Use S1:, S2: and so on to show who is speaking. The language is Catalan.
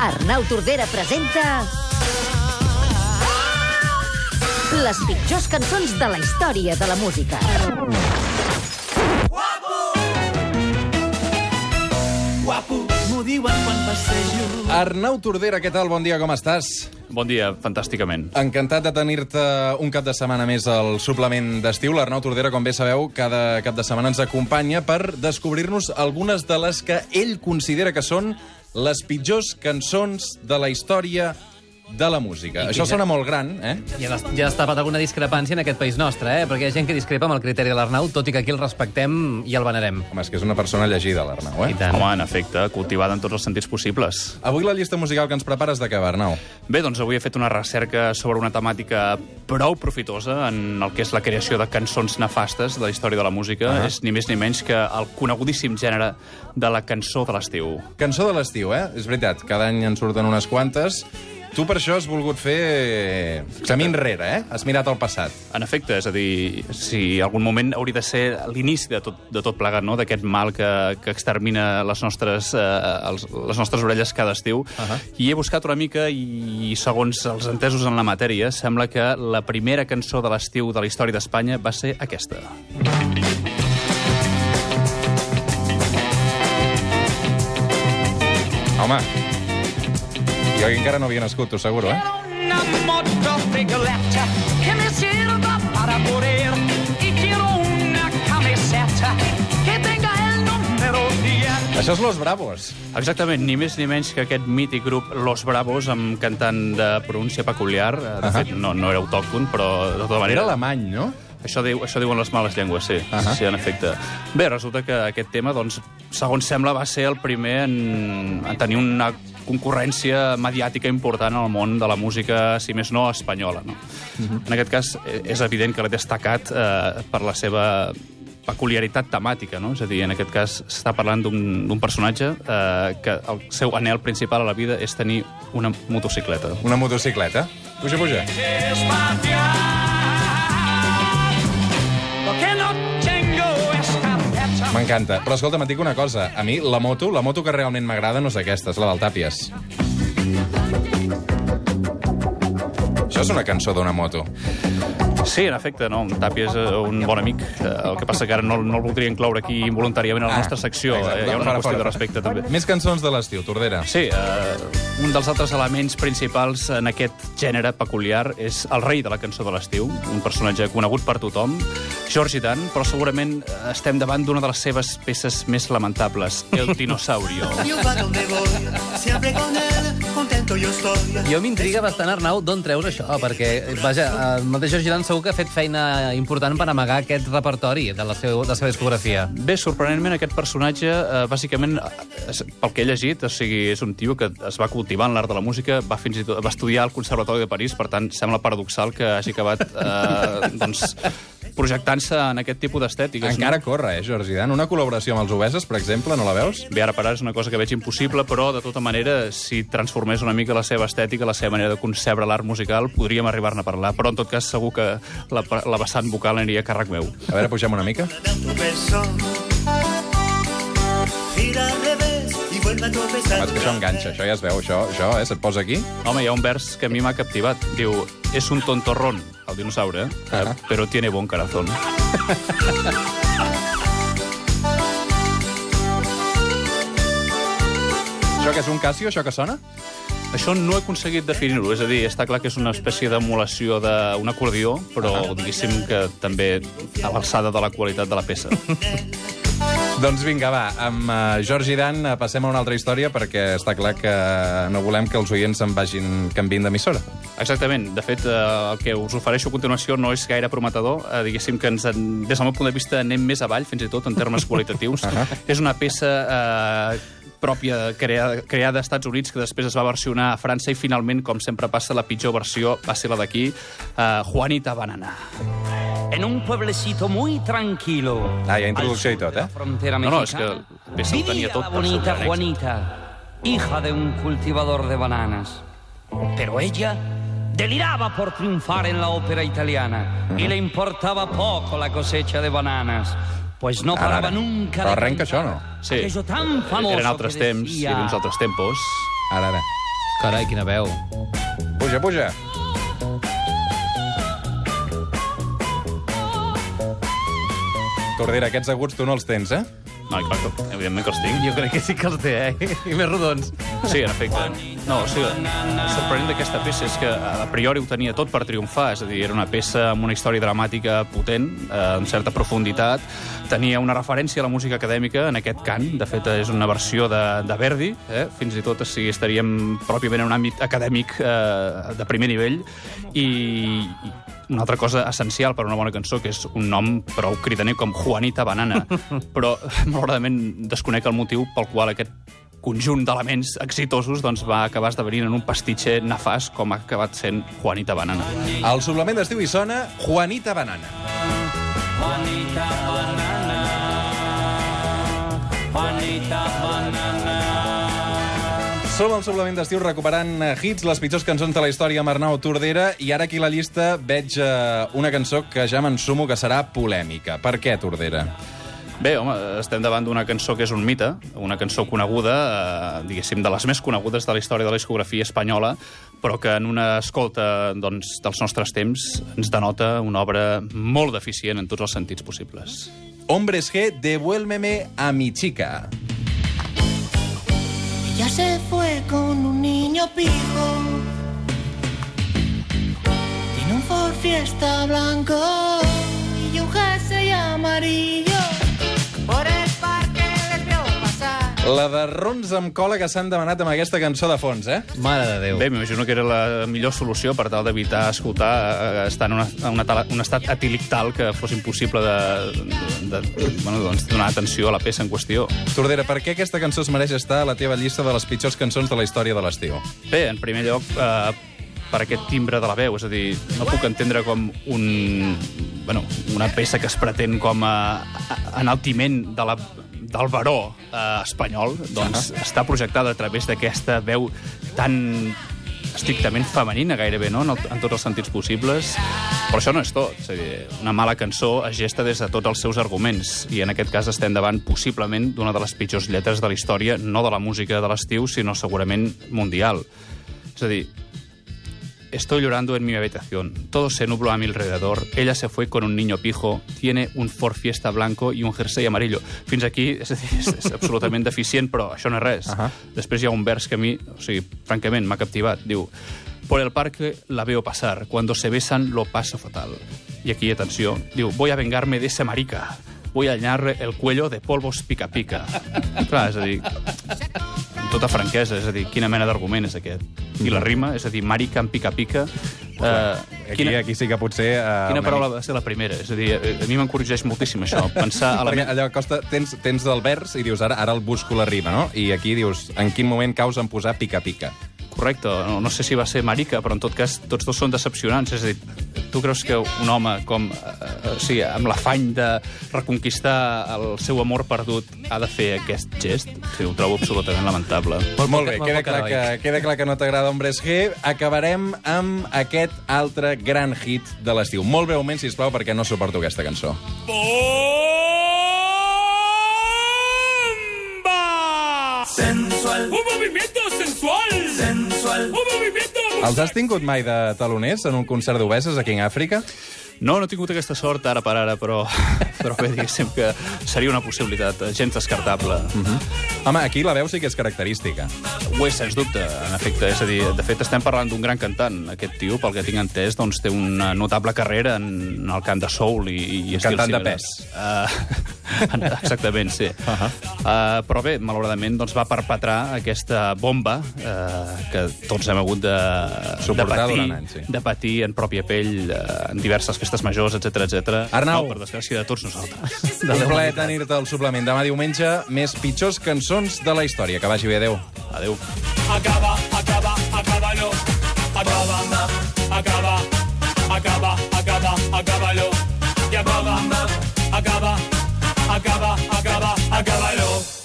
S1: Arnau Tordera presenta... Les pitjors cançons de la història de la música.
S2: Guapo, m'ho diuen quan passejo.
S3: Arnau Tordera, què tal? Bon dia, com estàs?
S4: Bon dia, fantàsticament.
S3: Encantat de tenir-te un cap de setmana més al suplement d'estiu. L'Arnau Tordera, com bé sabeu, cada cap de setmana ens acompanya per descobrir-nos algunes de les que ell considera que són les pitjors cançons de la història de la música.
S5: I
S3: Això
S5: ja-
S3: sona molt gran, eh?
S5: Ja, has- ja està alguna discrepància en aquest país nostre, eh? perquè hi ha gent que discrepa amb el criteri de l'Arnau, tot i que aquí el respectem i el venerem.
S3: Home, és que és una persona llegida, l'Arnau, eh?
S5: I tant.
S4: Home, en efecte, cultivada en tots els sentits possibles.
S3: Avui la llista musical que ens prepares de què va, Arnau?
S4: Bé, doncs avui he fet una recerca sobre una temàtica prou profitosa en el que és la creació de cançons nefastes de la història de la música.
S3: Ah.
S4: És ni més ni menys que el conegudíssim gènere de la cançó de l'estiu.
S3: Cançó de l'estiu, eh? És veritat, cada any en surten unes quantes. Tu per això has volgut fer camí enrere, eh? Has mirat al passat.
S4: En efecte, és a dir, si algun moment hauria de ser l'inici de, tot, de tot plegat, no? d'aquest mal que, que extermina les nostres, eh, els, les nostres orelles cada estiu. Uh -huh. I he buscat una mica i, segons els entesos en la matèria, sembla que la primera cançó de l'estiu de la història d'Espanya va ser aquesta.
S3: Home, jo encara no havia nascut, t'ho asseguro, eh?
S2: Una motocicleta que me sirva para correr y quiero una camiseta que tenga el número 10.
S3: Això és Los Bravos.
S4: Exactament, ni més ni menys que aquest mític grup Los Bravos, amb cantant de pronúncia peculiar. De
S3: Ahà.
S4: fet, no, no era autòcton, però de tota
S3: Era
S4: manera...
S3: alemany, no?
S4: Això, diu, això diuen les males llengües, sí. Uh. -huh. Sí, en efecte. Bé, resulta que aquest tema, doncs, segons sembla, va ser el primer en, en tenir una concurrència mediàtica important al món de la música, si més no, espanyola. No? Uh -huh. En aquest cas, eh, és evident que l'ha destacat eh, per la seva peculiaritat temàtica, no? És a dir, en aquest cas s'està parlant d'un d'un personatge eh, que el seu anel principal a la vida és tenir una motocicleta.
S3: Una motocicleta. Puja, puja.
S2: Espacial. No.
S3: M'encanta. Però escolta, et dic una cosa. A mi, la moto, la moto que realment m'agrada no és aquesta, és la del Tàpies. Això és una cançó d'una moto.
S4: Sí, en efecte, no. En Tàpia és eh, un bon amic. Eh, El que passa que ara no, no el voldria incloure aquí involuntàriament a la
S3: Ah,
S4: nostra secció.
S3: exacte.
S4: Eh, Hi ha una
S3: Fora,
S4: qüestió
S3: fora,
S4: de respecte, també.
S3: Més cançons de l'estiu, Tordera.
S4: Sí, eh, un dels altres elements principals en aquest gènere peculiar és el rei de la cançó de l'estiu, un personatge conegut per tothom, George Dan, però segurament estem davant d'una de les seves peces més lamentables, El dinosaurio.
S6: Yo va donde voy, siempre con él.
S5: Jo m'intriga bastant, Arnau, d'on treus això, perquè, vaja, el mateix Dan segur que ha fet feina important per amagar aquest repertori de la seva, de la seva discografia.
S4: Bé, sorprenentment, aquest personatge, eh, bàsicament, eh, es- pel que he llegit, o sigui, és un tio que es va cultivar en l'art de la música, va fins i tot va estudiar al Conservatori de París, per tant, sembla paradoxal que hagi acabat eh, doncs, projectant-se en aquest tipus d'estètiques.
S3: Encara
S4: No?
S3: corre, eh, Georgi Dan? Una col·laboració amb els Obeses, per exemple, no la veus?
S4: Bé, ara per ara és una cosa que veig impossible, però, de tota manera, si transformés una mica la seva estètica, la seva manera de concebre l'art musical, podríem arribar-ne a parlar. Però, en tot cas, segur que la, la vessant vocal aniria a càrrec meu.
S3: A veure, pugem una mica. Home, és que això enganxa, això ja es veu, això, això eh, se't posa aquí.
S4: Home, hi ha un vers que a mi m'ha captivat. Diu, és un tontorrón, el dinosaure, eh?
S3: Ahà.
S4: però tiene bon corazón.
S3: Això que és un Casio, això que sona?
S4: Això no he aconseguit definir-ho, és a dir, està clar que és una espècie d'emulació d'un acordió, però diguéssim que també a l'alçada de la qualitat de la peça.
S3: Doncs vinga, va, amb uh, Georgi Dan eh, passem a una altra història perquè està clar que no volem que els oients se'n vagin canviant d'emissora.
S4: Exactament. De fet, eh, el que us ofereixo a continuació no és gaire prometedor. Eh, diguéssim que ens, en, des del meu punt de vista anem més avall, fins i tot en termes qualitatius. És una peça eh, pròpia creada, creada als Estats Units que després es va versionar a França i finalment, com sempre passa, la pitjor versió va ser la d'aquí, eh, Juanita Banana.
S7: En un pueblecito muy tranquilo.
S3: Ah, hi ha introducció i tot, eh?
S7: Frontera
S4: No, no, és que peça ho tenia
S7: Vivía
S4: tot
S7: la
S4: per ser un
S7: bonita. Juanita, hija de un cultivador de bananas. Pero ella deliraba por triunfar en la ópera italiana y le importaba poco la cosecha de bananas. Pues no
S3: Ara,
S7: paraba
S3: ara.
S7: nunca
S3: Però
S7: de
S3: arrenca això, no?
S4: Sí,
S7: tan famoso
S4: eren altres temps,
S7: decía,
S4: havia uns altres tempos.
S3: Ara, ara.
S5: Carai, quina veu.
S3: Puja, puja. Tordera, aquests aguts tu no els tens, eh?
S4: No, clar, evidentment que els tinc.
S5: Jo crec que sí que els té, eh? I més rodons.
S4: Sí, en efecte. No, o sigui, el sorprenent d'aquesta peça és que a priori ho tenia tot per triomfar, és a dir, era una peça amb una història dramàtica potent, eh, amb certa profunditat, tenia una referència a la música acadèmica en aquest cant, de fet és una versió de, de Verdi, eh? fins i tot o sigui, estaríem pròpiament en un àmbit acadèmic eh, de primer nivell, i, una altra cosa essencial per a una bona cançó, que és un nom prou cridaner com Juanita Banana, però malauradament desconec el motiu pel qual aquest conjunt d'elements exitosos doncs, va acabar esdevenint en un pastitxe nefast com ha acabat sent Juanita Banana.
S3: Al suplement d'estiu hi sona Juanita Banana.
S7: Juanita Banana, Juanita Banana.
S3: Som al suplement d'estiu recuperant eh, hits, les pitjors cançons de la història amb Arnau Tordera, i ara aquí a la llista veig eh, una cançó que ja m'ensumo que serà polèmica. Per què, Tordera?
S4: Bé, home, estem davant d'una cançó que és un mite, una cançó coneguda, eh, diguéssim, de les més conegudes de la història de la discografia espanyola, però que en una escolta doncs, dels nostres temps ens denota una obra molt deficient en tots els sentits possibles.
S3: Hombres G, devuélveme a mi chica.
S6: Ella se fue con un niño pijo. Tiene un Ford Fiesta blanco y un jersey amarillo.
S3: La de rons amb cola que s'han demanat amb aquesta cançó de fons, eh?
S5: Mare de Déu.
S4: Bé, m'imagino que era la millor solució per tal d'evitar escoltar, eh, estar en una, en una tala, un estat etílic tal que fos impossible de, de, de bueno, doncs, donar atenció a la peça en qüestió.
S3: Tordera, per què aquesta cançó es mereix estar a la teva llista de les pitjors cançons de la història de l'estiu?
S4: Bé, en primer lloc, eh, per aquest timbre de la veu, és a dir, no puc entendre com un, bueno, una peça que es pretén com a, a enaltiment de la, del baró eh, espanyol, doncs està projectada a través d'aquesta veu tan estrictament femenina gairebé, no? En, el, en tots els sentits possibles. Però això no és tot. És a dir, una mala cançó es gesta des de tots els seus arguments, i en aquest cas estem davant possiblement d'una de les pitjors lletres de la història, no de la música de l'estiu, sinó segurament mundial. És a dir, Estoy llorando en mi habitación. Todo se nubló a mi alrededor. Ella se fue con un niño pijo. Tiene un Ford Fiesta blanco i un jersey amarillo. Fins aquí, és, és, és absolutament deficient, però això no és res. Uh. -huh. Després hi ha un vers que a mi, o sigui, francament, m'ha captivat. Diu, por el parque la veo pasar. Cuando se besan lo paso fatal. I aquí, atenció, diu, voy a vengarme de ese marica. Voy a llenar el cuello de polvos pica pica. Clar, és a dir, tota franquesa, és a dir, quina mena d'argument és aquest? I la rima, és a dir, marica amb pica pica... Eh,
S3: Aquí, aquí sí que potser... Uh,
S4: Quina paraula va ser la primera? És a dir, eh, a mi m'encorregeix moltíssim això, pensar a la...
S3: Perquè allò costa, tens, tens el vers i dius, ara, ara el busco la rima, no? I aquí dius, en quin moment caus en posar pica-pica?
S4: Correcte, no, no sé si va ser marica, però en tot cas tots dos són decepcionants. És a dir, tu creus que un home com, eh, o sigui, amb l'afany de reconquistar el seu amor perdut ha de fer aquest gest? Sí, ho trobo absolutament lamentable.
S3: Molt, molt bé,
S5: molt
S3: queda clar, que, queda clar que no t'agrada Hombres G. Acabarem amb aquest altre gran hit de l'estiu. Molt breument, si plau, perquè no suporto aquesta cançó.
S8: Sensual.
S3: Els has tingut mai de taloners en un concert d'obeses aquí en Àfrica?
S4: No, no he tingut aquesta sort ara per ara, però, però bé, diguéssim que seria una possibilitat eh, gens descartable. Mm -hmm.
S3: Home, aquí la veu sí que és característica.
S4: Ho és, sens dubte, en efecte. És a dir, de fet, estem parlant d'un gran cantant. Aquest tio, pel que tinc entès, doncs, té una notable carrera en el cant de soul i, i
S3: Cantant de
S4: similars. Uh, exactament, sí. Uh -huh. uh, però bé, malauradament, doncs, va perpetrar aquesta bomba uh, que tots hem hagut de, de,
S3: Suportar
S4: patir,
S3: durant anys, sí.
S4: de patir en pròpia pell uh, en diverses festes majors, etc etc.
S3: Arnau.
S4: No, per desgràcia de tots nosaltres.
S3: Un plaer tenir-te al suplement. Demà diumenge, més pitjors cançons de la història. Que vagi bé, adeu.
S4: Adéu.
S8: Acaba, acaba, acábalo. Acaba, acaba, acaba, acaba, acábalo. Y acaba, acaba, acaba, acaba, acábalo.